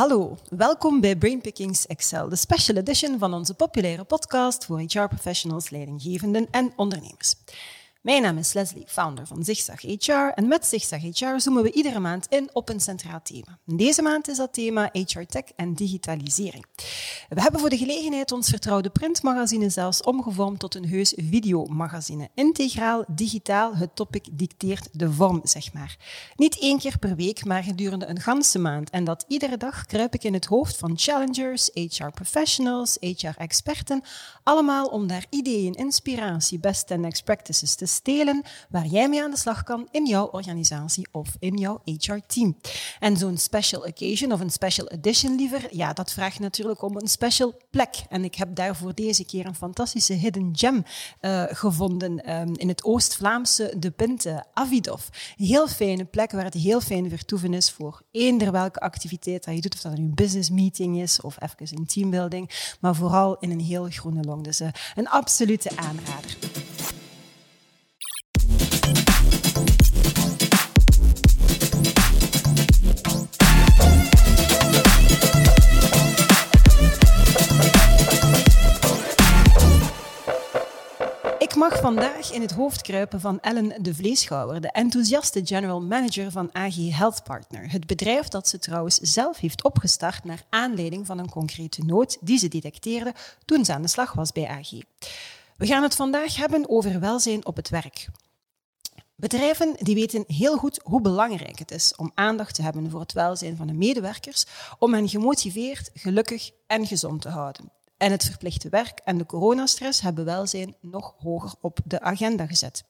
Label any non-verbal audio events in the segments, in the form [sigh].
Hallo, welkom bij Brainpickings Excel, de special edition van onze populaire podcast voor HR-professionals, leidinggevenden en ondernemers. Mijn naam is Leslie, founder van Zigzag HR. En met Zigzag HR zoomen we iedere maand in op een centraal thema. Deze maand is dat thema HR Tech en digitalisering. We hebben voor de gelegenheid ons vertrouwde printmagazine zelfs omgevormd tot een heus videomagazine. Integraal, digitaal, het topic dicteert de vorm, zeg maar. Niet één keer per week, maar gedurende een ganse maand. En dat iedere dag kruip ik in het hoofd van challengers, HR professionals, HR experten, allemaal om daar ideeën, inspiratie, best and next practices te stelen waar jij mee aan de slag kan in jouw organisatie of in jouw HR-team. En zo'n special occasion of een special edition liever, ja, dat vraagt natuurlijk om een special plek. En ik heb daarvoor deze keer een fantastische hidden gem uh, gevonden um, in het Oost-Vlaamse De Pinte, Avidov. Heel fijne plek waar het heel fijn vertoeven is voor eender welke activiteit dat je doet, of dat nu een business meeting is of even een teambuilding, maar vooral in een heel groene long. Dus uh, een absolute aanrader. Vandaag in het hoofd kruipen van Ellen de Vleeschouwer, de enthousiaste general manager van AG Health Partner. Het bedrijf dat ze trouwens zelf heeft opgestart naar aanleiding van een concrete nood die ze detecteerde toen ze aan de slag was bij AG. We gaan het vandaag hebben over welzijn op het werk. Bedrijven die weten heel goed hoe belangrijk het is om aandacht te hebben voor het welzijn van de medewerkers, om hen gemotiveerd, gelukkig en gezond te houden. En het verplichte werk en de coronastress hebben welzijn nog hoger op de agenda gezet.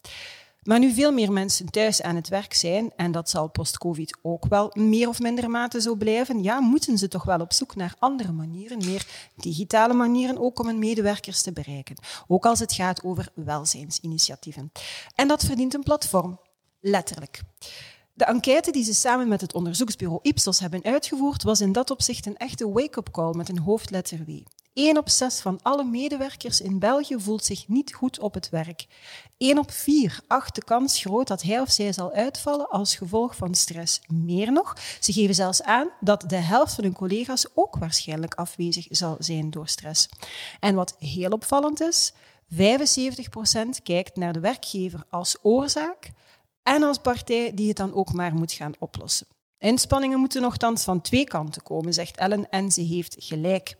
Maar nu veel meer mensen thuis aan het werk zijn, en dat zal post-COVID ook wel meer of minder mate zo blijven, ja, moeten ze toch wel op zoek naar andere manieren, meer digitale manieren, ook om hun medewerkers te bereiken. Ook als het gaat over welzijnsinitiatieven. En dat verdient een platform, letterlijk. De enquête die ze samen met het onderzoeksbureau Ipsos hebben uitgevoerd, was in dat opzicht een echte wake-up call met een hoofdletter W. 1 op 6 van alle medewerkers in België voelt zich niet goed op het werk. 1 op 4 acht de kans groot dat hij of zij zal uitvallen als gevolg van stress. Meer nog, ze geven zelfs aan dat de helft van hun collega's ook waarschijnlijk afwezig zal zijn door stress. En wat heel opvallend is, 75% kijkt naar de werkgever als oorzaak en als partij die het dan ook maar moet gaan oplossen. Inspanningen moeten nogthans van twee kanten komen, zegt Ellen, en ze heeft gelijk.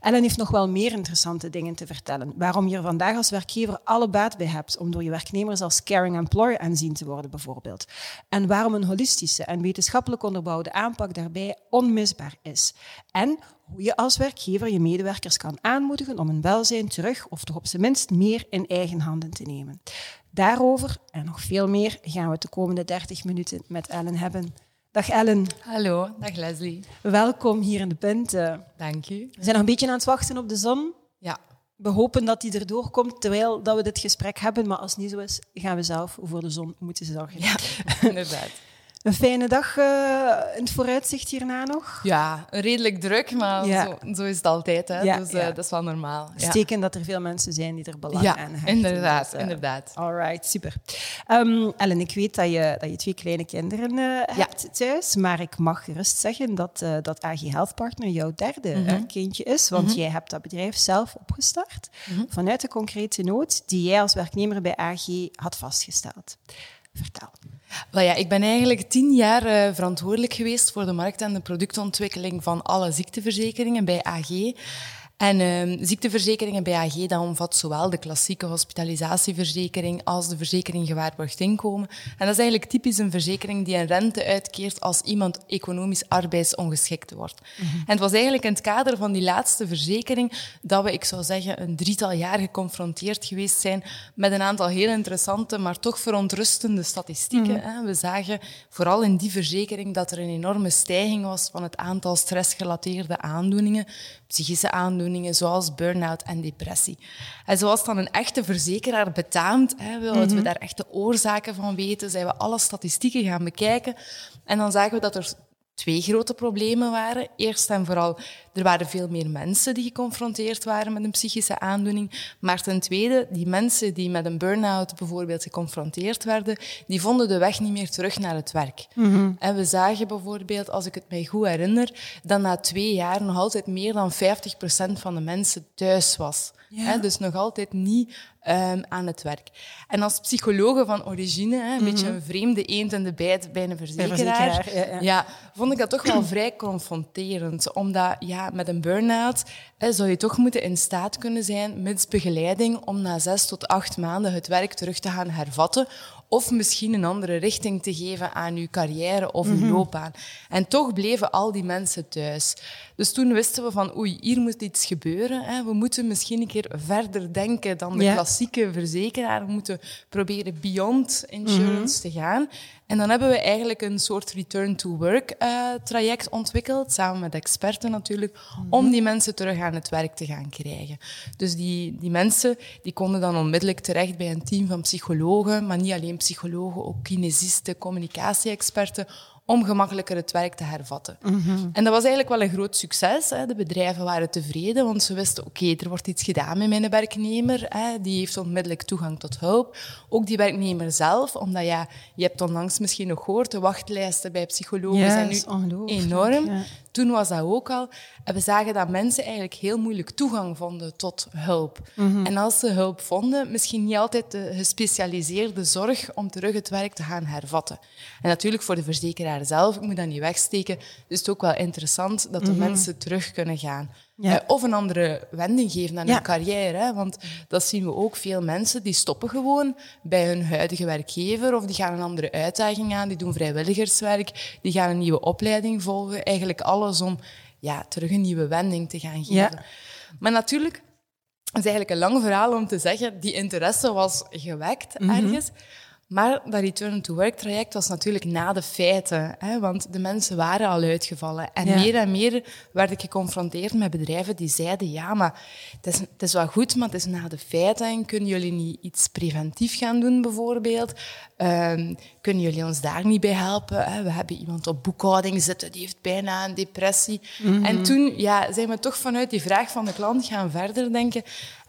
Ellen heeft nog wel meer interessante dingen te vertellen. Waarom je er vandaag als werkgever alle baat bij hebt om door je werknemers als caring employer aanzien te worden, bijvoorbeeld. En waarom een holistische en wetenschappelijk onderbouwde aanpak daarbij onmisbaar is. En hoe je als werkgever je medewerkers kan aanmoedigen om hun welzijn terug, of toch op zijn minst meer, in eigen handen te nemen. Daarover en nog veel meer gaan we de komende 30 minuten met Ellen hebben. Dag Ellen. Hallo, dag Leslie. Welkom hier in de Punten. Dank u. We zijn nog een beetje aan het wachten op de zon. Ja. We hopen dat die erdoor komt terwijl dat we dit gesprek hebben, maar als het niet zo is, gaan we zelf voor de zon moeten zorgen. Ja, [laughs] inderdaad. Een fijne dag uh, in het vooruitzicht hierna nog? Ja, redelijk druk, maar zo, zo, is het altijd. Hè? Ja, dus uh, dat is wel normaal. Steken dat er veel mensen zijn die er belang aan hebben. inderdaad. Dus, uh, inderdaad. All right, super. Um, Ellen, ik weet dat je, dat je twee kleine kinderen hebt thuis, maar ik mag gerust zeggen dat, dat AG Health Partner jouw derde mm -hmm. kindje is, want mm -hmm. jij hebt dat bedrijf zelf opgestart mm -hmm. vanuit de concrete nood die jij als werknemer bij AG had vastgesteld. Vertel. Wel ja, ik ben eigenlijk tien jaar uh, verantwoordelijk geweest voor de markt- en de productontwikkeling van alle ziekteverzekeringen bij AG. En uh, ziekteverzekeringen bij AG, dat omvat zowel de klassieke hospitalisatieverzekering als de verzekering gewaarborgd inkomen. En dat is eigenlijk typisch een verzekering die een rente uitkeert als iemand economisch arbeidsongeschikt wordt. Mm -hmm. En het was eigenlijk in het kader van die laatste verzekering dat we, ik zou zeggen, een drietal jaar geconfronteerd geweest zijn met een aantal heel interessante, maar toch verontrustende statistieken. Mm -hmm. We zagen vooral in die verzekering dat er een enorme stijging was van het aantal stressgerelateerde aandoeningen, psychische aandoeningen, zoals burn-out en depressie. En zoals dan een echte verzekeraar betaamt, hè, willen mm -hmm. we daar echte oorzaken van weten, zijn we alle statistieken gaan bekijken. En dan zagen we dat er twee grote problemen waren. Eerst en vooral er waren veel meer mensen die geconfronteerd waren met een psychische aandoening. Maar ten tweede, die mensen die met een burn-out bijvoorbeeld geconfronteerd werden, die vonden de weg niet meer terug naar het werk. En we zagen bijvoorbeeld, als ik het mij goed herinner, dat na twee jaar nog altijd meer dan 50% van de mensen thuis was. Dus nog altijd niet um, aan het werk. En als psychologe van origine, hè, een beetje een vreemde eend in de bijt bij een verzekeraar, ja, ja. ja, vond ik dat toch wel vrij confronterend. Omdat ja, met een burn-out hè, zou je toch moeten in staat kunnen zijn, mits begeleiding, om na zes tot acht maanden het werk terug te gaan hervatten. Of misschien een andere richting te geven aan uw carrière of uw loopbaan. En toch bleven al die mensen thuis. Dus toen wisten we van, oei, hier moet iets gebeuren. Hè. We moeten misschien een keer verder denken dan de Ja. Klassieke verzekeraar. Moeten proberen beyond insurance te gaan. En dan hebben we eigenlijk een soort return to work eh, traject ontwikkeld, samen met experten natuurlijk, om die mensen terug aan het werk te gaan krijgen. Dus die, die mensen die konden dan onmiddellijk terecht bij een team van psychologen, maar niet alleen psychologen, ook kinesisten, communicatie-experten, om gemakkelijker het werk te hervatten. En dat was eigenlijk wel een groot succes. Hè. De bedrijven waren tevreden, want ze wisten, oké, er wordt iets gedaan met mijn werknemer. Hè. Die heeft onmiddellijk toegang tot hulp. Ook die werknemer zelf, omdat ja, je hebt onlangs misschien nog gehoord, de wachtlijsten bij psychologen zijn nu enorm. ja. Toen was dat ook al. En we zagen dat mensen eigenlijk heel moeilijk toegang vonden tot hulp. Mhm. En als ze hulp vonden, misschien niet altijd de gespecialiseerde zorg om terug het werk te gaan hervatten. En natuurlijk voor de verzekeraar zelf, ik moet dat niet wegsteken, is het ook wel interessant dat de mensen terug kunnen gaan. Ja. Eh, of een andere wending geven aan hun carrière. Hè? Want dat zien we ook. Veel mensen die stoppen gewoon bij hun huidige werkgever of die gaan een andere uitdaging aan, die doen vrijwilligerswerk, die gaan een nieuwe opleiding volgen. Eigenlijk alles om ja, terug een nieuwe wending te gaan geven. Maar natuurlijk, het is eigenlijk een lang verhaal om te zeggen, die interesse was gewekt Mhm. ergens. Maar dat return to work traject was natuurlijk na de feiten. Hè, want de mensen waren al uitgevallen. En Ja. meer en meer werd ik geconfronteerd met bedrijven die zeiden... Ja, maar het is, het is wel goed, maar het is na de feiten. En kunnen jullie niet iets preventief gaan doen, bijvoorbeeld? Ehm, kunnen jullie ons daar niet bij helpen? Hè? We hebben iemand op boekhouding zitten, die heeft bijna een depressie. En toen ja, zijn we toch vanuit die vraag van de klant gaan verder denken.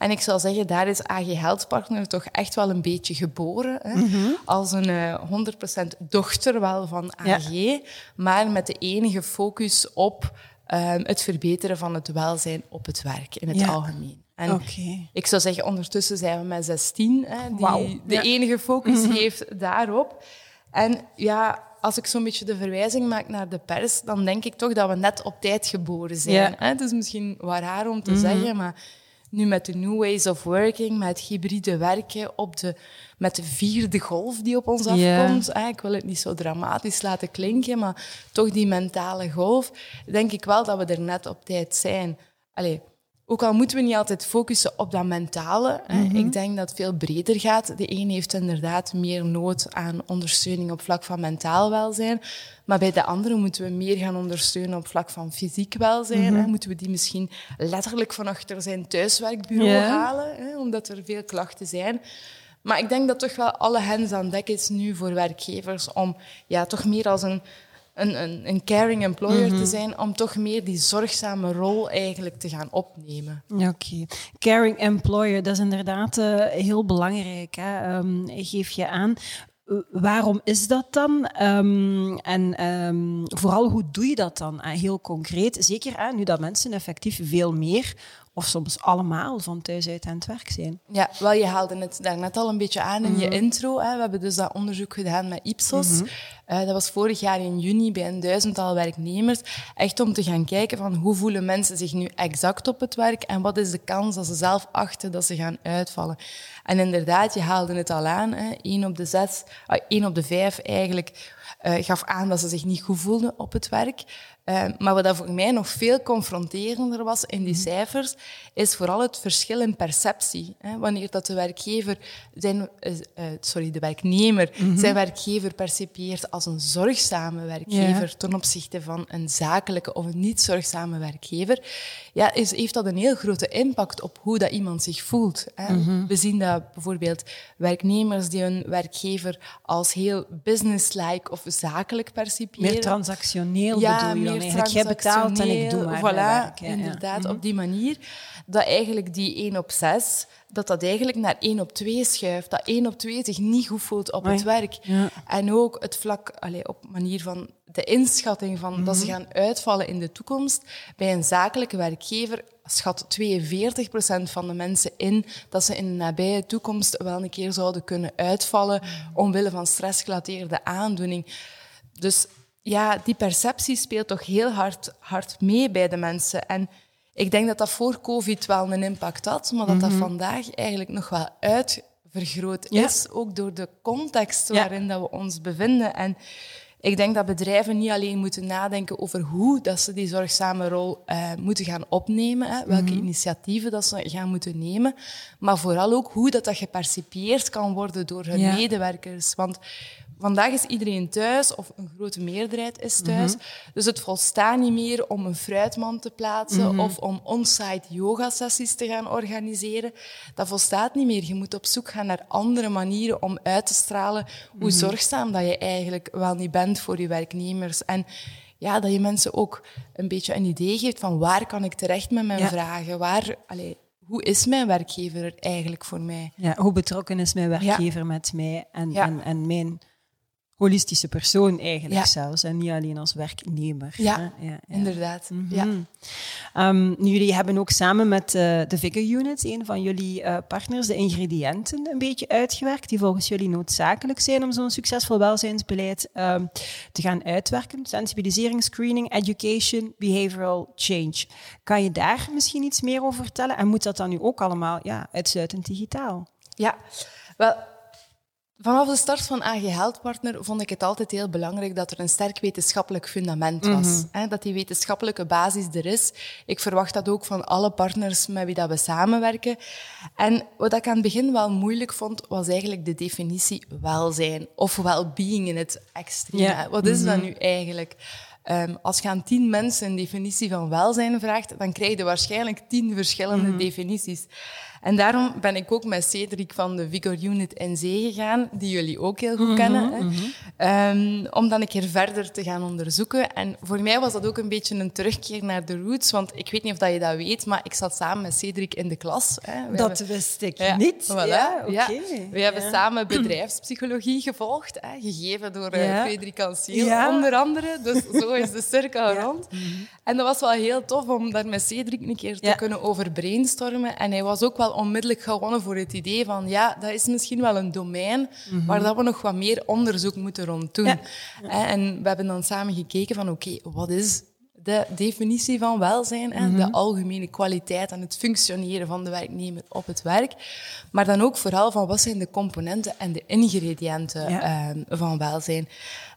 En ik zou zeggen, daar is AG Health Partner toch echt wel een beetje geboren. Hè? Als een eh, 100% dochter wel van Ja. AG, maar met de enige focus op ehm, het verbeteren van het welzijn op het werk in het Ja. algemeen. En ik zou zeggen, ondertussen zijn we met 16, hè, die de Ja. enige focus heeft daarop. En ja, als ik zo'n beetje de verwijzing maak naar de pers, dan denk ik toch dat we net op tijd geboren zijn. Ja. Hè? Het is misschien wat raar om te zeggen, maar nu met de new ways of working, met hybride werken, op de, met de vierde golf die op ons afkomt, hè, ik wil het niet zo dramatisch laten klinken, maar toch die mentale golf, denk ik wel dat we er net op tijd zijn. Allee, ook al moeten we niet altijd focussen op dat mentale. Hè. Ik denk dat het veel breder gaat. De een heeft inderdaad meer nood aan ondersteuning op vlak van mentaal welzijn. Maar bij de andere moeten we meer gaan ondersteunen op vlak van fysiek welzijn. hè. Moeten we die misschien letterlijk van achter zijn thuiswerkbureau halen, hè, omdat er veel klachten zijn. Maar ik denk dat toch wel alle hens aan dek is nu voor werkgevers om ja, toch meer als een, een, een, een caring employer te zijn, om toch meer die zorgzame rol eigenlijk te gaan opnemen. Ja, Oké. Caring employer, dat is inderdaad eh, heel belangrijk. Hè? Ehm, geef je aan. Eh, Waarom is dat dan? Ehm, en ehm, vooral, hoe doe je dat dan? Eh, heel concreet. Zeker hè, nu dat mensen effectief veel meer, of soms allemaal, van thuis uit aan het werk zijn. Ja, wel, je haalde het daarnet al een beetje aan in je intro. Hè. We hebben dus dat onderzoek gedaan met Ipsos. Eh, dat was vorig jaar in juni bij een duizendtal werknemers. Echt om te gaan kijken van hoe voelen mensen zich nu exact op het werk en wat is de kans dat ze zelf achten dat ze gaan uitvallen. En inderdaad, je haalde het al aan. Hè. Eén op de zes, ah, één op de vijf eigenlijk eh, gaf aan dat ze zich niet goed voelden op het werk. Eh, maar wat dat voor mij nog veel confronterender was in die cijfers, is vooral het verschil in perceptie. Hè. Wanneer dat de werkgever zijn, eh, eh, sorry, de werknemer zijn werkgever percipieert als een zorgzame werkgever Ja. ten opzichte van een zakelijke of een niet zorgzame werkgever, ja, is, heeft dat een heel grote impact op hoe dat iemand zich voelt. Hè. We zien dat bijvoorbeeld werknemers die hun werkgever als heel businesslike of zakelijk percipiëren. Meer transactioneel Ja, bedoel je dan eigenlijk? Jij betaalt en ik doe maar Voilà, werk, inderdaad, Mhm. op die manier. Dat eigenlijk die 1 op 6, dat dat eigenlijk naar 1 op 2 schuift. Dat 1 op 2 zich niet goed voelt op het werk. Ja. En ook het vlak, allee, op manier van de inschatting van dat ze Mhm. gaan uitvallen in de toekomst. Bij een zakelijke werkgever schat 42% van de mensen in dat ze in de nabije toekomst wel een keer zouden kunnen uitvallen omwille van stressgerelateerde aandoening. Dus ja, die perceptie speelt toch heel hard, hard mee bij de mensen. En ik denk dat dat voor COVID wel een impact had, maar dat dat vandaag eigenlijk nog wel uitvergroot Ja. is, ook door de context Ja. waarin dat we ons bevinden. En ik denk dat bedrijven niet alleen moeten nadenken over hoe dat ze die zorgzame rol eh, moeten gaan opnemen, hè, welke initiatieven dat ze gaan moeten nemen, maar vooral ook hoe dat, dat gepercipieerd kan worden door hun Ja. medewerkers. Want vandaag is iedereen thuis, of een grote meerderheid is thuis, dus het volstaat niet meer om een fruitmand te plaatsen of om on-site yoga-sessies te gaan organiseren. Dat volstaat niet meer. Je moet op zoek gaan naar andere manieren om uit te stralen hoe zorgzaam dat je eigenlijk wel niet bent voor je werknemers. En ja, dat je mensen ook een beetje een idee geeft van waar kan ik terecht met mijn Ja. vragen? Waar, allee, hoe is mijn werkgever er eigenlijk voor mij? Ja, hoe betrokken is mijn werkgever met mij en, Ja. en, en mijn holistische persoon eigenlijk Ja. zelfs. En niet alleen als werknemer. Ja, hè? ja, ja. Inderdaad. Ja. Mhm. Ehm, nu, jullie hebben ook samen met eh, de Vigor Unit, een van jullie eh, partners, de ingrediënten een beetje uitgewerkt die volgens jullie noodzakelijk zijn om zo'n succesvol welzijnsbeleid ehm, te gaan uitwerken. Sensibilisering, screening, education, behavioral change. Kan je daar misschien iets meer over vertellen? En moet dat dan nu ook allemaal ja, uitsluitend digitaal? Ja, wel, vanaf de start van AG Health Partner vond ik het altijd heel belangrijk dat er een sterk wetenschappelijk fundament was. Hè, dat die wetenschappelijke basis er is. Ik verwacht dat ook van alle partners met wie dat we samenwerken. En wat ik aan het begin wel moeilijk vond, was eigenlijk de definitie welzijn. Of well-being in het extreme. Wat is dat nu eigenlijk? Ehm, als je aan tien mensen een definitie van welzijn vraagt, dan krijg je waarschijnlijk tien verschillende definities. En daarom ben ik ook met Cedric van de Vigor Unit in zee gegaan, die jullie ook heel goed kennen, hè. Ehm, om dan een keer verder te gaan onderzoeken. En voor mij was dat ook een beetje een terugkeer naar de roots, want ik weet niet of dat je dat weet, maar ik zat samen met Cedric in de klas. Hè. We Dat hebben- wist ik ja, niet. voilà. Ja, oké. Ja. We hebben samen bedrijfspsychologie gevolgd, hè, gegeven door Ja. Frederik onder andere. Dus zo is de cirkel rond. En dat was wel heel tof om daar met Cedric een keer te kunnen over brainstormen. En hij was ook wel onmiddellijk gewonnen voor het idee van ja, dat is misschien wel een domein waar dat we nog wat meer onderzoek moeten rond doen. Ja. En we hebben dan samen gekeken van oké, wat is de definitie van welzijn? Mhm. de algemene kwaliteit en het functioneren van de werknemer op het werk. Maar dan ook vooral van wat zijn de componenten en de ingrediënten Ja. ehm, van welzijn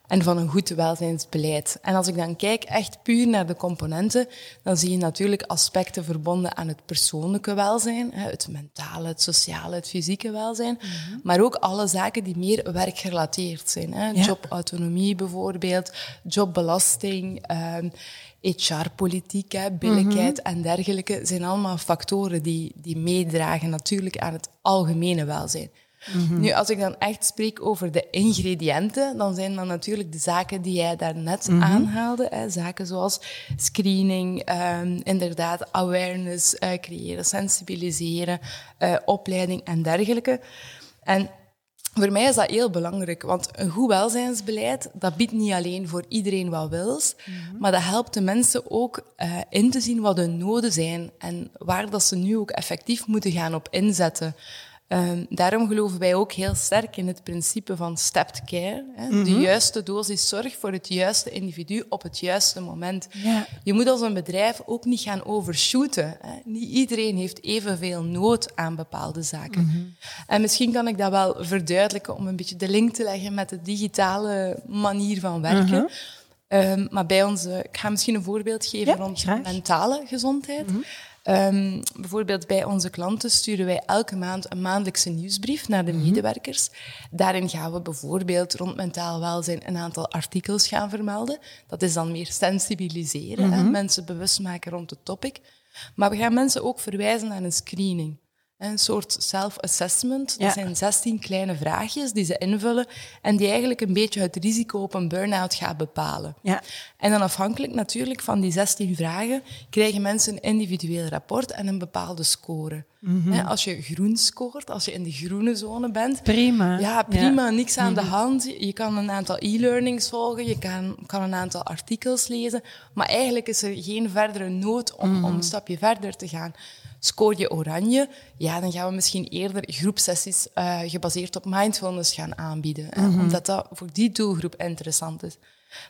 en van een goed welzijnsbeleid. En als ik dan kijk echt puur naar de componenten, dan zie je natuurlijk aspecten verbonden aan het persoonlijke welzijn, het mentale, het sociale, het fysieke welzijn, maar ook alle zaken die meer werkgerelateerd zijn. Hè. Ja. Jobautonomie bijvoorbeeld, jobbelasting, ehm, HR-politiek, hè, billijkheid en dergelijke, zijn allemaal factoren die, die meedragen natuurlijk aan het algemene welzijn. Nu, als ik dan echt spreek over de ingrediënten, dan zijn dat natuurlijk de zaken die jij daarnet aanhaalde. Hè, zaken zoals screening, ehm, inderdaad, awareness eh, creëren, sensibiliseren, eh, opleiding en dergelijke. En voor mij is dat heel belangrijk, want een goed welzijnsbeleid, dat biedt niet alleen voor iedereen wat wils, maar dat helpt de mensen ook eh, in te zien wat hun noden zijn en waar dat ze nu ook effectief moeten gaan op inzetten. Ehm, daarom geloven wij ook heel sterk in het principe van stepped care. Hè? De juiste dosis zorg voor het juiste individu op het juiste moment. Ja. Je moet als een bedrijf ook niet gaan overshooten. Hè? Niet iedereen heeft evenveel nood aan bepaalde zaken. En misschien kan ik dat wel verduidelijken om een beetje de link te leggen met de digitale manier van werken. Ehm, maar bij onze, ik ga misschien een voorbeeld geven Ja, rond graag. mentale gezondheid. Ehm, bijvoorbeeld bij onze klanten sturen wij elke maand een maandelijkse nieuwsbrief naar de medewerkers. Daarin gaan we bijvoorbeeld rond mentaal welzijn een aantal artikels gaan vermelden. Dat is dan meer sensibiliseren, hè, mensen bewust maken rond het topic. Maar we gaan mensen ook verwijzen naar een screening. Een soort self-assessment. Dat zijn 16 kleine vraagjes die ze invullen en die eigenlijk een beetje het risico op een burn-out gaan bepalen. Ja. En dan afhankelijk natuurlijk van die 16 vragen krijgen mensen een individueel rapport en een bepaalde score. Mhm. Als je groen scoort, als je in de groene zone bent, Prima. ja, prima, niks aan de Mhm. hand. Je kan een aantal e-learnings volgen, je kan, kan een aantal artikels lezen, maar eigenlijk is er geen verdere nood om, Mhm. om een stapje verder te gaan. Scoor je oranje, ja, dan gaan we misschien eerder groepsessies eh, gebaseerd op mindfulness gaan aanbieden, hè, Mhm. omdat dat voor die doelgroep interessant is.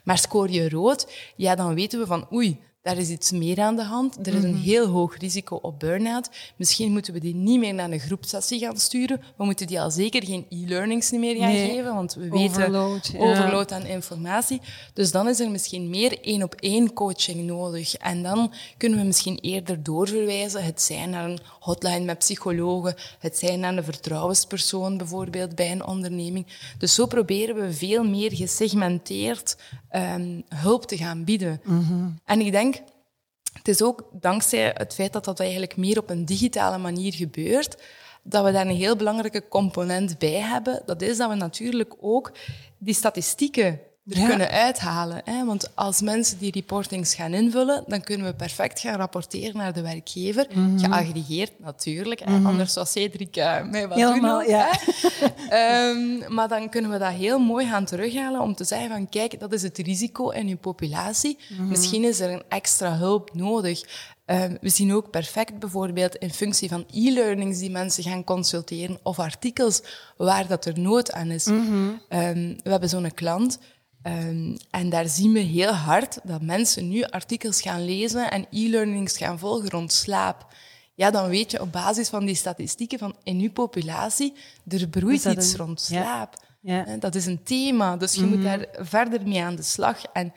Maar scoor je rood, ja, dan weten we van oei, daar is iets meer aan de hand. Er is Mhm. een heel hoog risico op burn-out. Misschien moeten we die niet meer naar een groepsessie gaan sturen. We moeten die al zeker geen e-learnings meer gaan Nee. geven, want we Overload, weten ja. overload aan informatie. Dus dan is er misschien meer één-op-één coaching nodig. En dan kunnen we misschien eerder doorverwijzen. Het zijn naar een hotline met psychologen, het zijn naar een vertrouwenspersoon bijvoorbeeld bij een onderneming. Dus zo proberen we veel meer gesegmenteerd ehm, hulp te gaan bieden. En ik denk, het is ook dankzij het feit dat dat eigenlijk meer op een digitale manier gebeurt, dat we daar een heel belangrijke component bij hebben. Dat is dat we natuurlijk ook die statistieken er Ja. kunnen uithalen. Hè? Want als mensen die reportings gaan invullen, dan kunnen we perfect gaan rapporteren naar de werkgever. Mhm. Geaggregeerd natuurlijk, hè? anders zou Cedric uh, mij wat Helemaal, doen. ja. hè. Ehm, maar dan kunnen we dat heel mooi gaan terughalen om te zeggen van kijk, dat is het risico in uw populatie. Mhm. Misschien is er een extra hulp nodig. Ehm, we zien ook perfect bijvoorbeeld in functie van e-learnings die mensen gaan consulteren of artikels waar dat er nood aan is. Mhm. Ehm, we hebben zo'n klant ehm, en daar zien we heel hard dat mensen nu artikels gaan lezen en e-learnings gaan volgen rond slaap. Ja, dan weet je op basis van die statistieken van in uw populatie, er broeit iets een- rond ja. slaap. Ja. Hè, Dat is een thema, dus je moet daar verder mee aan de slag. En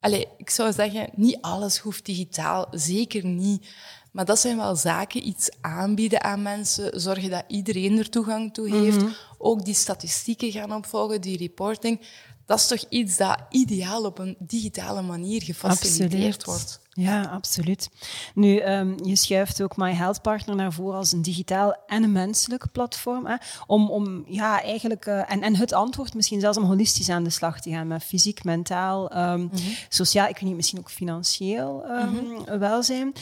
allee, ik zou zeggen, niet alles hoeft digitaal, zeker niet. Maar dat zijn wel zaken, iets aanbieden aan mensen, zorgen dat iedereen er toegang toe heeft. Ook die statistieken gaan opvolgen, die reporting. Dat is toch iets dat ideaal op een digitale manier gefaciliteerd wordt. Ja, absoluut. Nu, ehm, je schuift ook My Health Partner naar voren als een digitaal en een menselijk platform. Hè, om, om ja, eigenlijk, eh, en, en het antwoord misschien zelfs om holistisch aan de slag te gaan met fysiek, mentaal, ehm, sociaal, ik weet niet, misschien ook financieel ehm, welzijn.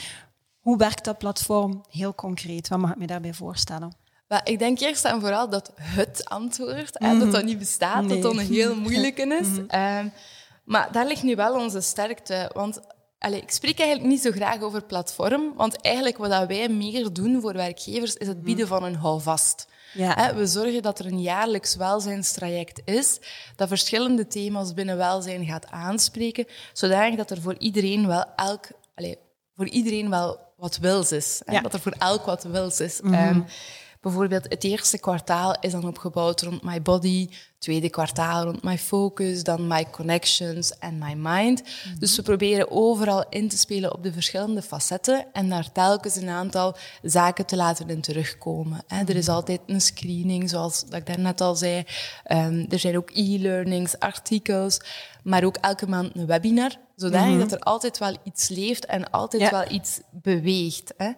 Hoe werkt dat platform heel concreet? Wat mag ik me daarbij voorstellen? Maar ik denk eerst en vooral dat het antwoord, hè, dat dat niet bestaat, Nee. dat dat een heel moeilijke [laughs] is. Ehm, maar daar ligt nu wel onze sterkte. Want allee, ik spreek eigenlijk niet zo graag over platform, want eigenlijk wat dat wij meer doen voor werkgevers is het bieden van een houvast. Ja. We zorgen dat er een jaarlijks welzijnstraject is, dat verschillende thema's binnen welzijn gaat aanspreken, zodanig dat er voor iedereen wel elk, allee, voor iedereen wel wat wils is. Ja. Dat er voor elk wat wils is. Ehm, bijvoorbeeld het eerste kwartaal is dan opgebouwd rond my body, tweede kwartaal rond my focus, dan my connections en my mind. Dus we proberen overal in te spelen op de verschillende facetten en daar telkens een aantal zaken te laten in terugkomen. Hè. Er is altijd een screening, zoals dat ik daarnet al zei. Ehm, er zijn ook e-learnings, artikels, maar ook elke maand een webinar, zodanig dat er altijd wel iets leeft en altijd Ja. wel iets beweegt. Hè.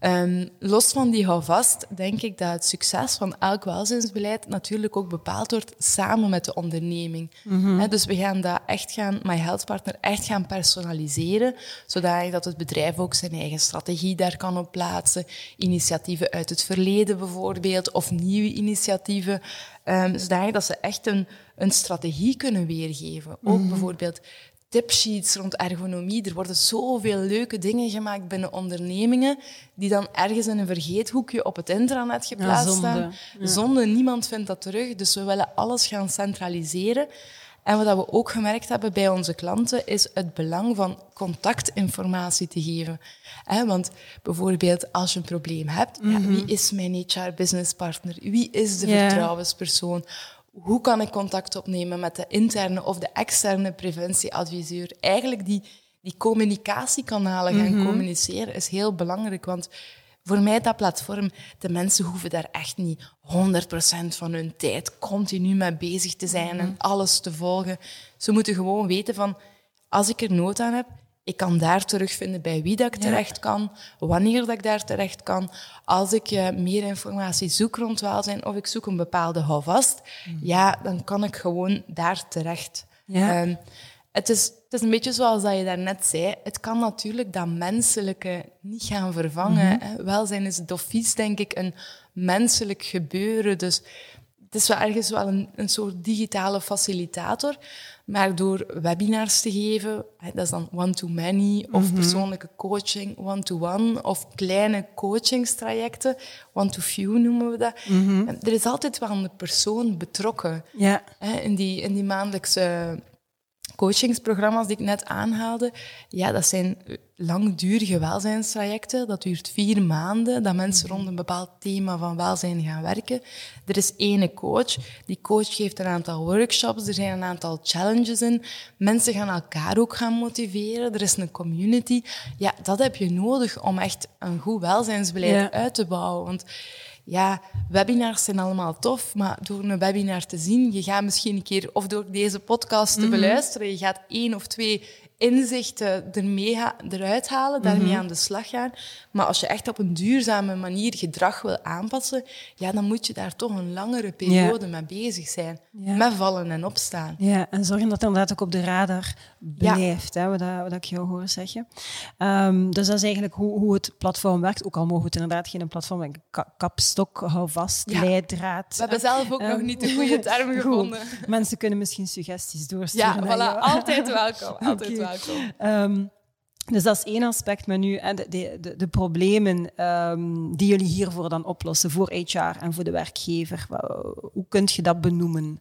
Ehm, los van die houvast denk ik dat het succes van elk welzijnsbeleid natuurlijk ook bepaald wordt samen met de onderneming. Hè, dus we gaan dat echt gaan, My Health Partner, echt gaan personaliseren, zodat dat het bedrijf ook zijn eigen strategie daar kan op plaatsen. Initiatieven uit het verleden bijvoorbeeld, of nieuwe initiatieven, um, zodat dat ze echt een, een strategie kunnen weergeven. Ook bijvoorbeeld tipsheets rond ergonomie. Er worden zoveel leuke dingen gemaakt binnen ondernemingen die dan ergens in een vergeethoekje op het intranet geplaatst zonde. staan. Zonde, niemand vindt dat terug. Dus we willen alles gaan centraliseren. En wat we ook gemerkt hebben bij onze klanten is het belang van contactinformatie te geven. Want bijvoorbeeld als je een probleem hebt, ja, wie is mijn HR-business partner? Wie is de vertrouwenspersoon? Hoe kan ik contact opnemen met de interne of de externe preventieadviseur? Eigenlijk die, die communicatiekanalen gaan communiceren is heel belangrijk. Want voor mij dat platform, de mensen hoeven daar echt niet 100% van hun tijd continu mee bezig te zijn en alles te volgen. Ze moeten gewoon weten van, als ik er nood aan heb, Ik kan daar terugvinden bij wie dat ik terecht kan, wanneer dat ik daar terecht kan. Als ik uh, meer informatie zoek rond welzijn of ik zoek een bepaalde houvast, mm. ja, dan kan ik gewoon daar terecht. Ja. Um, het is, het is een beetje zoals dat je daarnet zei. Het kan natuurlijk dat menselijke niet gaan vervangen. Mm Welzijn is het denk ik, een menselijk gebeuren. Dus het is wel ergens wel een, een soort digitale facilitator. Maar door webinars te geven, dat is dan one-to-many, of mhm. persoonlijke coaching, one-to-one, of kleine coachingstrajecten, one-to-few noemen we dat. Mhm. Er is altijd wel een persoon betrokken ja. in, die, in die maandelijkse coachingsprogramma's die ik net aanhaalde, ja, dat zijn langdurige welzijnstrajecten. Dat duurt vier maanden, dat mensen rond een bepaald thema van welzijn gaan werken. Er is ene coach. Die coach geeft een aantal workshops, er zijn een aantal challenges in. Mensen gaan elkaar ook gaan motiveren. Er is een community. Ja, dat heb je nodig om echt een goed welzijnsbeleid uit te bouwen. Want ja, webinars zijn allemaal tof, maar door een webinar te zien, je gaat misschien een keer, of door deze podcast te mhm. beluisteren, je gaat één of twee inzichten ermee eruit halen, daarmee mhm. aan de slag gaan. Maar als je echt op een duurzame manier gedrag wil aanpassen, ja, dan moet je daar toch een langere periode mee bezig zijn. Met vallen en opstaan. Ja, en zorgen dat het inderdaad ook op de radar blijft, hè, wat, ik jou hoor zeggen. Um, dus dat is eigenlijk hoe, hoe het platform werkt. Ook al mogen het inderdaad geen platform kapstok, hou vast, leidraad. We hebben zelf ook nog ehm, niet de goede term [laughs] gevonden. Mensen kunnen misschien suggesties doorsturen. Ja, voilà, altijd welkom. [laughs] Altijd welkom. Ehm, dus dat is één aspect, maar nu de, de, de problemen um, die jullie hiervoor dan oplossen, voor HR en voor de werkgever, hoe kun je dat benoemen?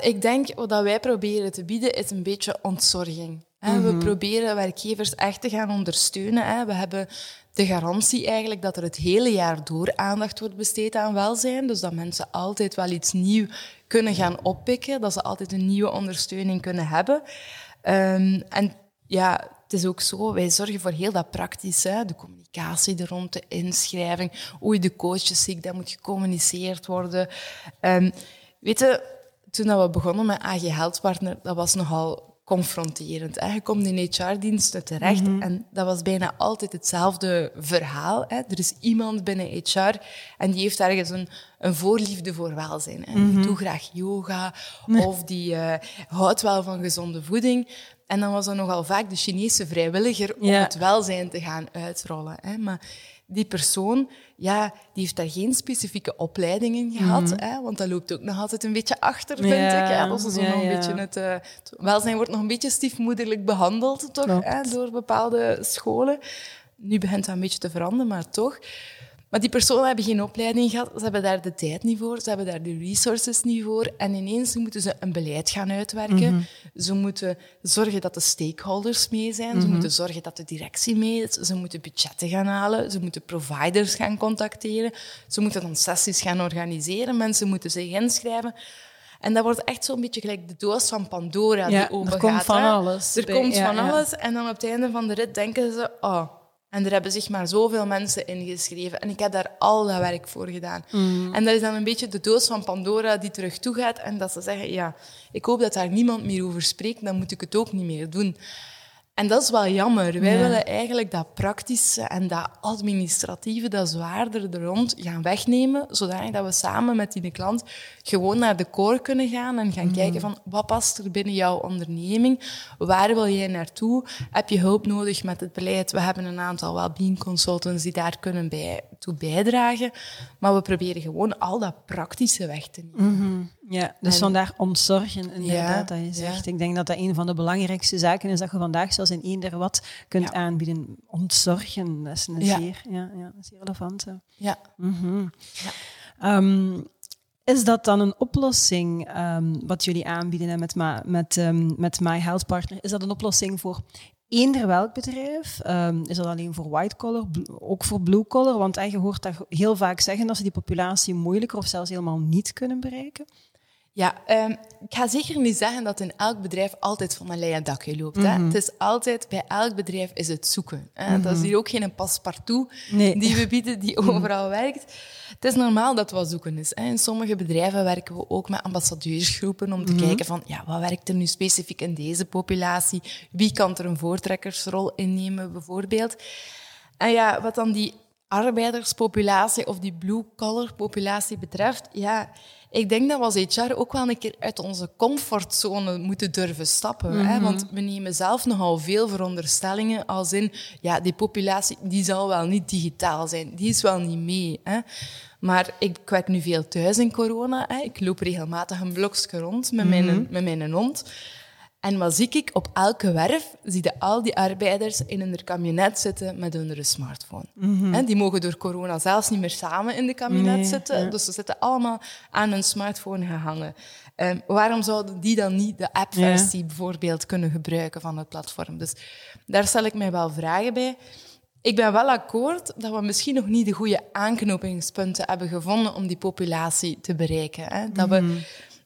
ik denk wat wij proberen te bieden is een beetje ontzorging. We mhm. proberen werkgevers echt te gaan ondersteunen. We hebben de garantie eigenlijk dat er het hele jaar door aandacht wordt besteed aan welzijn. Dus dat mensen altijd wel iets nieuws kunnen gaan oppikken, dat ze altijd een nieuwe ondersteuning kunnen hebben. Um, en ja, het is ook zo, wij zorgen voor heel dat praktische, de communicatie er rond, de inschrijving, hoe je de coaches ziet, dat moet gecommuniceerd worden. Um, weet je, toen we begonnen met AG Health Partner, dat was nogal confronterend. Hè. Je komt in HR-diensten terecht mhm. en dat was bijna altijd hetzelfde verhaal. Hè. Er is iemand binnen HR en die heeft ergens een, een voorliefde voor welzijn. Hè. Die mhm. doet graag yoga of die uh, houdt wel van gezonde voeding. En dan was er nogal vaak de Chinese vrijwilliger om het welzijn te gaan uitrollen. Hè. Maar die persoon, ja, die heeft daar geen specifieke opleiding in gehad. Mhm. hè, want dat loopt ook nog altijd een beetje achter, vind ik. Ja, dat is zo nog een beetje het, uh, het, welzijn wordt nog een beetje stiefmoederlijk behandeld toch, hè, door bepaalde scholen. Nu begint dat een beetje te veranderen, maar toch. Maar die personen hebben geen opleiding gehad, ze hebben daar de tijd niet voor, ze hebben daar de resources niet voor. En ineens moeten ze een beleid gaan uitwerken. Mhm. Ze moeten zorgen dat de stakeholders mee zijn, ze mhm. moeten zorgen dat de directie mee is, ze moeten budgetten gaan halen, ze moeten providers gaan contacteren, ze moeten dan sessies gaan organiseren, mensen moeten zich inschrijven. En dat wordt echt zo'n beetje gelijk de doos van Pandora die open gaat. Er komt van alles. Er komt van alles. En dan op het einde van de rit denken ze, oh, en er hebben zich maar zoveel mensen ingeschreven. En ik heb daar al dat werk voor gedaan. Mm. En dat is dan een beetje de doos van Pandora die terug toe gaat. En dat ze zeggen, ja, ik hoop dat daar niemand meer over spreekt. Dan moet ik het ook niet meer doen. En dat is wel jammer. Wij willen eigenlijk dat praktische en dat administratieve, dat zwaarder er rond gaan wegnemen, zodat we samen met die klant gewoon naar de core kunnen gaan en gaan mm. kijken van wat past er binnen jouw onderneming? Waar wil jij naartoe? Heb je hulp nodig met het beleid? We hebben een aantal well consultants die daar kunnen bij, toe bijdragen, maar we proberen gewoon al dat praktische weg te nemen. Mhm. Ja, dus vandaar ontzorgen inderdaad, ja, dat je zegt. Ik denk dat dat een van de belangrijkste zaken is dat je vandaag zelfs in eender wat kunt aanbieden. Ontzorgen, dat is een zeer, ja, ja, zeer relevant. Ja. Mm -hmm. is dat dan een oplossing um, wat jullie aanbieden met, met, um, met My Health Partner? Is dat een oplossing voor eender welk bedrijf? Um, is dat alleen voor white collar, ook voor blue collar? Want je hoort dat heel vaak zeggen dat ze die populatie moeilijker of zelfs helemaal niet kunnen bereiken. Ja, um, ik ga zeker niet zeggen dat in elk bedrijf altijd van een leien dakje loopt. hè. Mhm. Het is altijd, bij elk bedrijf is het zoeken. Hè. Dat is hier ook geen paspartout Nee. die we bieden, die [laughs] overal werkt. Het is normaal dat wat zoeken is. Hè. In sommige bedrijven werken we ook met ambassadeursgroepen om te kijken van, ja, wat werkt er nu specifiek in deze populatie? Wie kan er een voortrekkersrol innemen, bijvoorbeeld? En ja, wat dan die arbeiderspopulatie of die blue-collar populatie betreft, ja, ik denk dat we als HR ook wel een keer uit onze comfortzone moeten durven stappen. hè? Want we nemen zelf nogal veel veronderstellingen als in, ja, die populatie die zal wel niet digitaal zijn, die is wel niet mee. Hè? Maar ik, werk nu veel thuis in corona. Hè? Ik loop regelmatig een blokje rond met, mijn, met mijn hond. En wat zie ik? Op elke werf zie je al die arbeiders in hun kabinet zitten met hun smartphone. Hè, die mogen door corona zelfs niet meer samen in de kabinet Nee, zitten. ja. Dus ze zitten allemaal aan hun smartphone gehangen. Ehm, waarom zouden die dan niet de appversie bijvoorbeeld kunnen gebruiken van het platform? Dus daar stel ik mij wel vragen bij. Ik ben wel akkoord dat we misschien nog niet de goede aanknopingspunten hebben gevonden om die populatie te bereiken. Hè? Dat, we,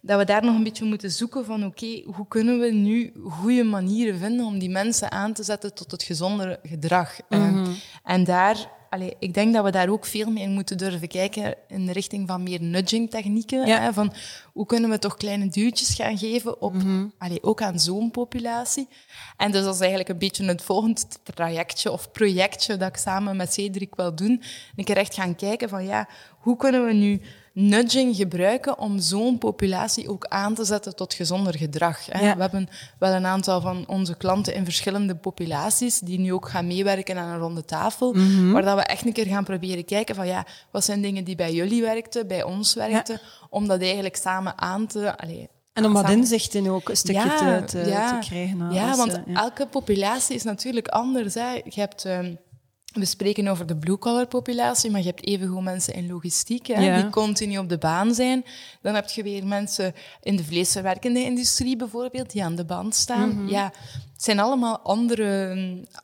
dat we daar nog een beetje moeten zoeken van oké, hoe kunnen we nu goede manieren vinden om die mensen aan te zetten tot het gezondere gedrag. Eh, en daar, allee, ik denk dat we daar ook veel meer moeten durven kijken in de richting van meer nudging technieken. Ja. Hè? Van hoe kunnen we toch kleine duwtjes gaan geven op, allee, ook aan zo'n populatie. En dus dat is eigenlijk een beetje het volgende trajectje of projectje dat ik samen met Cedric wil doen. Een keer echt gaan kijken van ja, hoe kunnen we nu nudging gebruiken om zo'n populatie ook aan te zetten tot gezonder gedrag. Hè? Ja. We hebben wel een aantal van onze klanten in verschillende populaties die nu ook gaan meewerken aan een ronde tafel, waar dat we echt een keer gaan proberen kijken van ja, wat zijn dingen die bij jullie werkten, bij ons werkten, om dat eigenlijk samen aan te... Allee, En om wat samen- inzichten ook een stukje te, te, te krijgen. ja, want eh, elke populatie is natuurlijk anders. Hè. Je hebt, ehm, we spreken over de blue-collar populatie, maar je hebt evengoed mensen in logistiek, hè, Ja. die continu op de baan zijn. Dan heb je weer mensen in de vleesverwerkende industrie bijvoorbeeld, die aan de band staan. Mhm. Ja, het zijn allemaal andere,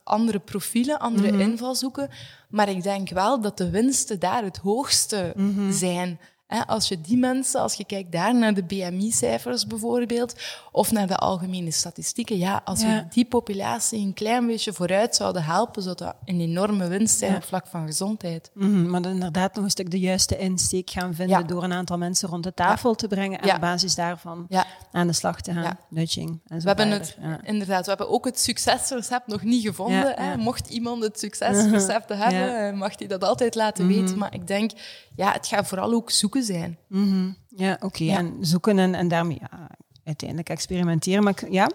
andere profielen, andere Mhm. invalshoeken. Maar ik denk wel dat de winsten daar het hoogste Mhm. zijn. Als je die mensen, als je kijkt daar naar de BMI-cijfers bijvoorbeeld, of naar de algemene statistieken, ja, als Ja. we die populatie een klein beetje vooruit zouden helpen, zou dat een enorme winst zijn Ja. op vlak van gezondheid. Mhm, maar inderdaad nog een stuk de juiste insteek gaan vinden Ja. door een aantal mensen rond de tafel te brengen en op basis daarvan aan de slag te gaan. Nudging en zo We hebben verder. het, inderdaad, we hebben ook het succesrecept nog niet gevonden. Hè. Mocht iemand het succesrecept [laughs] hebben, eh, mag hij dat altijd laten weten. Maar ik denk, ja, het gaat vooral ook zoeken zijn. Mhm. Ja, oké. Ja. En zoeken en, en daarmee ja, uiteindelijk experimenteren. Maar ja,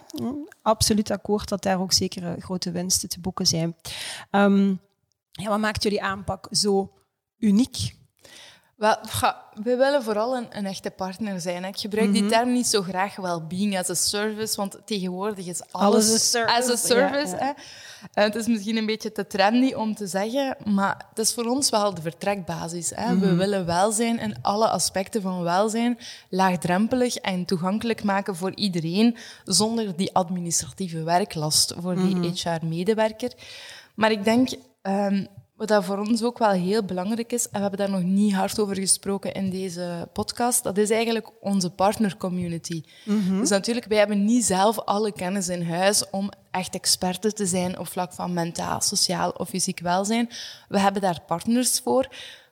absoluut akkoord dat daar ook zeker eh, grote winsten te boeken zijn. Ehm, ja, wat maakt jullie aanpak zo uniek? Wel, we willen vooral een, een echte partner zijn. hè. Ik gebruik Mhm. die term niet zo graag, wel being as a service, want tegenwoordig is alles, Alles een service, as a service. ja, ja. Hè. Eh, het is misschien een beetje te trendy om te zeggen, maar het is voor ons wel de vertrekbasis. Hè. We Mhm. willen welzijn en alle aspecten van welzijn laagdrempelig en toegankelijk maken voor iedereen, zonder die administratieve werklast voor die Mhm. HR-medewerker. Maar ik denk... ehm, wat dat voor ons ook wel heel belangrijk is, en we hebben daar nog niet hard over gesproken in deze podcast, dat is eigenlijk onze partnercommunity. Dus natuurlijk, wij hebben niet zelf alle kennis in huis om echt experte te zijn op vlak van mentaal, sociaal of fysiek welzijn. We hebben daar partners voor.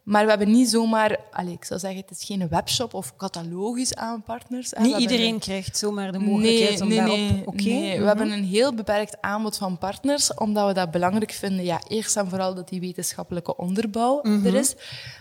Maar we hebben niet zomaar, allez, ik zou zeggen, het is geen webshop of catalogus aan partners. Niet hebben iedereen een- krijgt zomaar de mogelijkheid om daarop... Oké. nee. We mhm. hebben een heel beperkt aanbod van partners, omdat we dat belangrijk vinden. Ja, eerst en vooral dat die wetenschappelijke onderbouw Mhm. er is.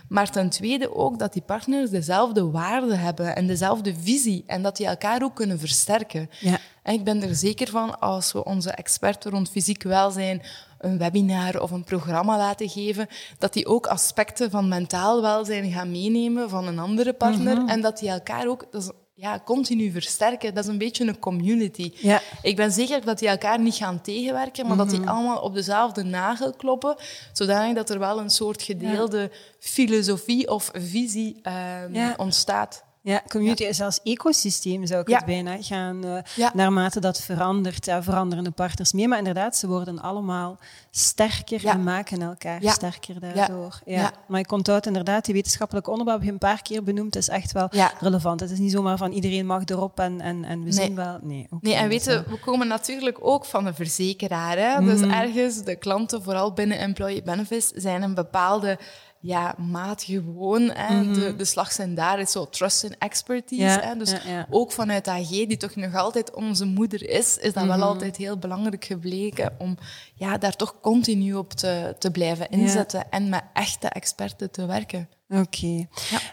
Maar ten tweede ook dat die partners dezelfde waarden hebben en dezelfde visie. En dat die elkaar ook kunnen versterken. Ja. En ik ben er zeker van, als we onze experten rond fysiek welzijn een webinar of een programma laten geven, dat die ook aspecten van mentaal welzijn gaan meenemen van een andere partner. Mhm. En dat die elkaar ook dat is, ja, continu versterken. Dat is een beetje een community. Ja. Ik ben zeker dat die elkaar niet gaan tegenwerken, maar dat Mhm. die allemaal op dezelfde nagel kloppen, zodanig dat er wel een soort gedeelde filosofie of visie ehm, Ja. ontstaat. Ja, community is als ecosysteem, zou ik Ja. het bijna gaan. eh, Ja. Naarmate dat verandert, ja, veranderen de partners mee. Maar inderdaad, ze worden allemaal sterker en maken elkaar sterker daardoor. Ja. Ja. Maar ik onthoud inderdaad, die wetenschappelijke onderbouw heb je een paar keer benoemd, is echt wel relevant. Het is niet zomaar van iedereen mag erop en, en, en we Nee. zien wel... Nee, oké, Nee, en wel- we komen natuurlijk ook van de verzekeraar. Hè? Dus ergens, de klanten, vooral binnen employee benefits, zijn een bepaalde ja, maat gewoon. Hè? de, de slag zijn daar is zo trust and expertise. Ja, hè? Dus ja, ja. ook vanuit AG, die toch nog altijd onze moeder is, is dat Mhm. wel altijd heel belangrijk gebleken om ja, daar toch continu op te, te blijven inzetten en met echte experten te werken. Oké.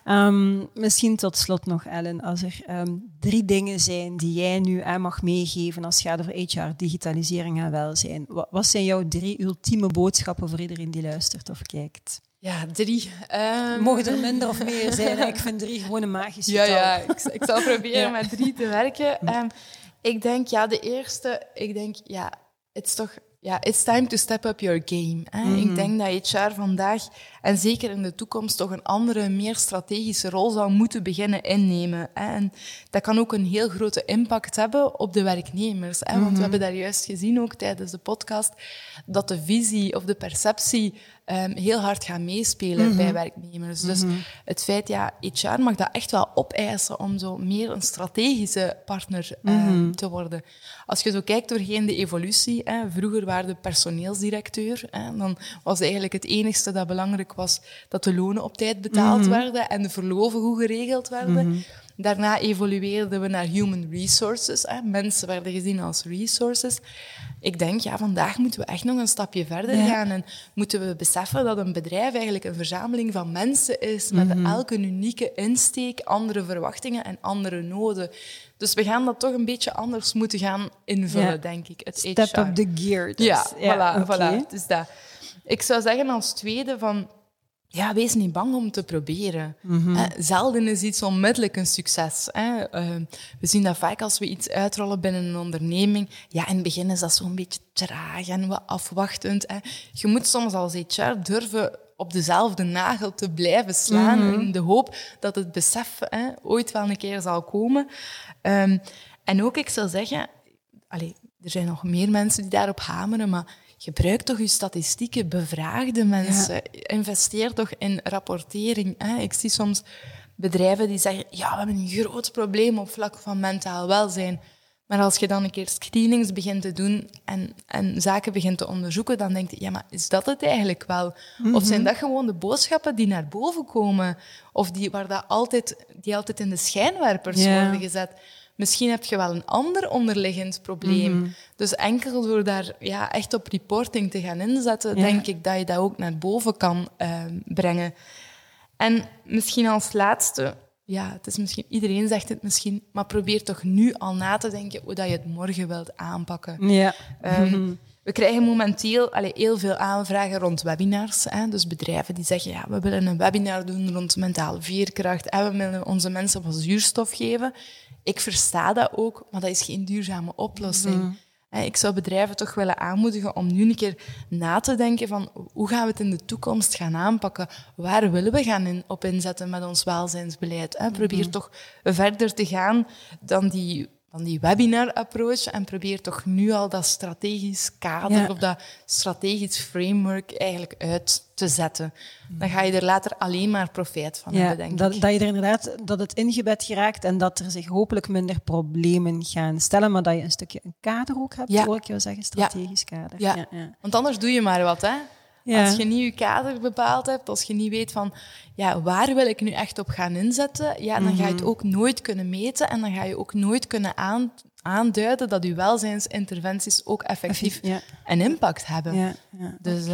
Ehm, misschien tot slot nog, Ellen, als er ehm, drie dingen zijn die jij nu aan mag meegeven als het gaat over HR, digitalisering en welzijn. Wat, wat zijn jouw drie ultieme boodschappen voor iedereen die luistert of kijkt? Ja, drie. Ehm, Mogen er minder of meer zijn? Ik vind drie gewoon een magisch Ja, ja ik, ik zal proberen [laughs] Ja. met drie te werken. [laughs] Ehm, ik denk, ja, de eerste, ik denk, ja, het is toch, ja, it's time to step up your game. Hè? Mhm. Ik denk dat HR vandaag, en zeker in de toekomst, toch een andere, meer strategische rol zou moeten beginnen innemen. En dat kan ook een heel grote impact hebben op de werknemers. Hè? Want Mhm. we hebben daar juist gezien, ook tijdens de podcast, dat de visie of de perceptie ehm, heel hard gaat meespelen Mhm. bij werknemers. Dus het feit, ja, HR mag dat echt wel opeisen om zo meer een strategische partner ehm, te worden. Als je zo kijkt doorheen de evolutie, hè, vroeger waren de personeelsdirecteur, hè, dan was eigenlijk het enigste dat belangrijk was dat de lonen op tijd betaald werden en de verloven goed geregeld werden. Daarna evolueerden we naar human resources. Hè. Mensen werden gezien als resources. Ik denk, ja, vandaag moeten we echt nog een stapje verder Ja. gaan en moeten we beseffen dat een bedrijf eigenlijk een verzameling van mensen is met elke unieke insteek, andere verwachtingen en andere noden. Dus we gaan dat toch een beetje anders moeten gaan invullen, Ja. denk ik. Het Step HR. up the gear. dus. Ja, voilà, voilà. Dus dat. Ik zou zeggen als tweede van... Ja, wees niet bang om te proberen. Eh, zelden is iets onmiddellijk een succes. Hè. Eh, we zien dat vaak als we iets uitrollen binnen een onderneming. Ja, in het begin is dat zo'n beetje traag en wat afwachtend. Hè. Je moet soms als HR durven op dezelfde nagel te blijven slaan Mhm. in de hoop dat het besef hè, ooit wel een keer zal komen. Ehm, en ook, ik zou zeggen, allee, er zijn nog meer mensen die daarop hameren, maar gebruik toch je statistieken, bevraag de mensen, investeer toch in rapportering. Hè. Ik zie soms bedrijven die zeggen, ja, we hebben een groot probleem op vlak van mentaal welzijn. Maar als je dan een keer screenings begint te doen en, en zaken begint te onderzoeken, dan denk je, ja, maar is dat het eigenlijk wel? Of zijn dat gewoon de boodschappen die naar boven komen? Of die, waar dat altijd, die altijd in de schijnwerpers worden gezet? Misschien heb je wel een ander onderliggend probleem. Dus enkel door daar ja, echt op reporting te gaan inzetten, Ja. denk ik dat je dat ook naar boven kan eh, brengen. En misschien als laatste, ja, het is misschien, iedereen zegt het misschien, maar probeer toch nu al na te denken hoe dat je het morgen wilt aanpakken. Ja. Ehm, [laughs] We krijgen momenteel allee, heel veel aanvragen rond webinars. Hè? Dus bedrijven die zeggen, ja, we willen een webinar doen rond mentale veerkracht en we willen onze mensen wat zuurstof geven. Ik versta dat ook, maar dat is geen duurzame oplossing. Hè, Ik zou bedrijven toch willen aanmoedigen om nu een keer na te denken van hoe gaan we het in de toekomst gaan aanpakken? Waar willen we gaan in, op inzetten met ons welzijnsbeleid? Hè? Probeer toch verder te gaan dan die, dan die webinar-approach en probeer toch nu al dat strategisch kader Ja. of dat strategisch framework eigenlijk uit te zetten. Dan ga je er later alleen maar profijt van Ja, hebben, denk dat, ik. dat je er inderdaad dat het ingebed geraakt en dat er zich hopelijk minder problemen gaan stellen, maar dat je een stukje een kader ook hebt, Ja. hoor ik jou zeggen, strategisch kader. Ja. Want anders doe je maar wat, hè? Ja. Als je niet je kader bepaald hebt, als je niet weet van ja, waar wil ik nu echt op gaan inzetten, ja, dan ga je het ook nooit kunnen meten en dan ga je ook nooit kunnen aan, aanduiden dat je welzijnsinterventies ook effectief Ja. een impact hebben. Ja, ja. Dus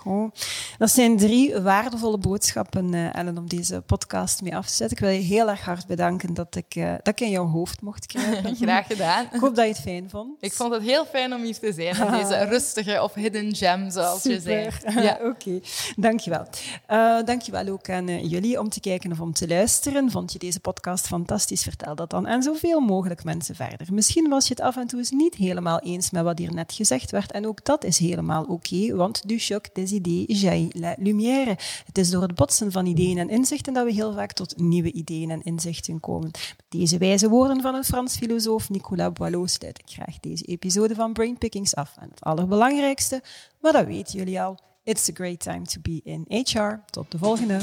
Goed. Dat zijn drie waardevolle boodschappen, eh, Ellen, om deze podcast mee af te zetten. Ik wil je heel erg hard bedanken dat ik, eh, dat ik in jouw hoofd mocht kruipen. [laughs] graag gedaan. Ik hoop dat je het fijn vond. Ik vond het heel fijn om hier te zijn, in deze [laughs] rustige of hidden gem, zoals je zei. [laughs] Ja. Oké, dankjewel. Uh, dankjewel ook aan jullie om te kijken of om te luisteren. Vond je deze podcast fantastisch? Vertel dat dan aan zoveel mogelijk mensen verder. Misschien was je het af en toe eens niet helemaal eens met wat hier net gezegd werd. En ook dat is helemaal oké, want du choc des les idées jaillit la lumière. Het is door het botsen van ideeën en inzichten dat we heel vaak tot nieuwe ideeën en inzichten komen. Met deze wijze woorden van een Frans filosoof Nicolas Boileau sluit ik graag deze episode van Brainpickings af. En het allerbelangrijkste, maar dat weten jullie al, it's a great time to be in HR. Tot de volgende!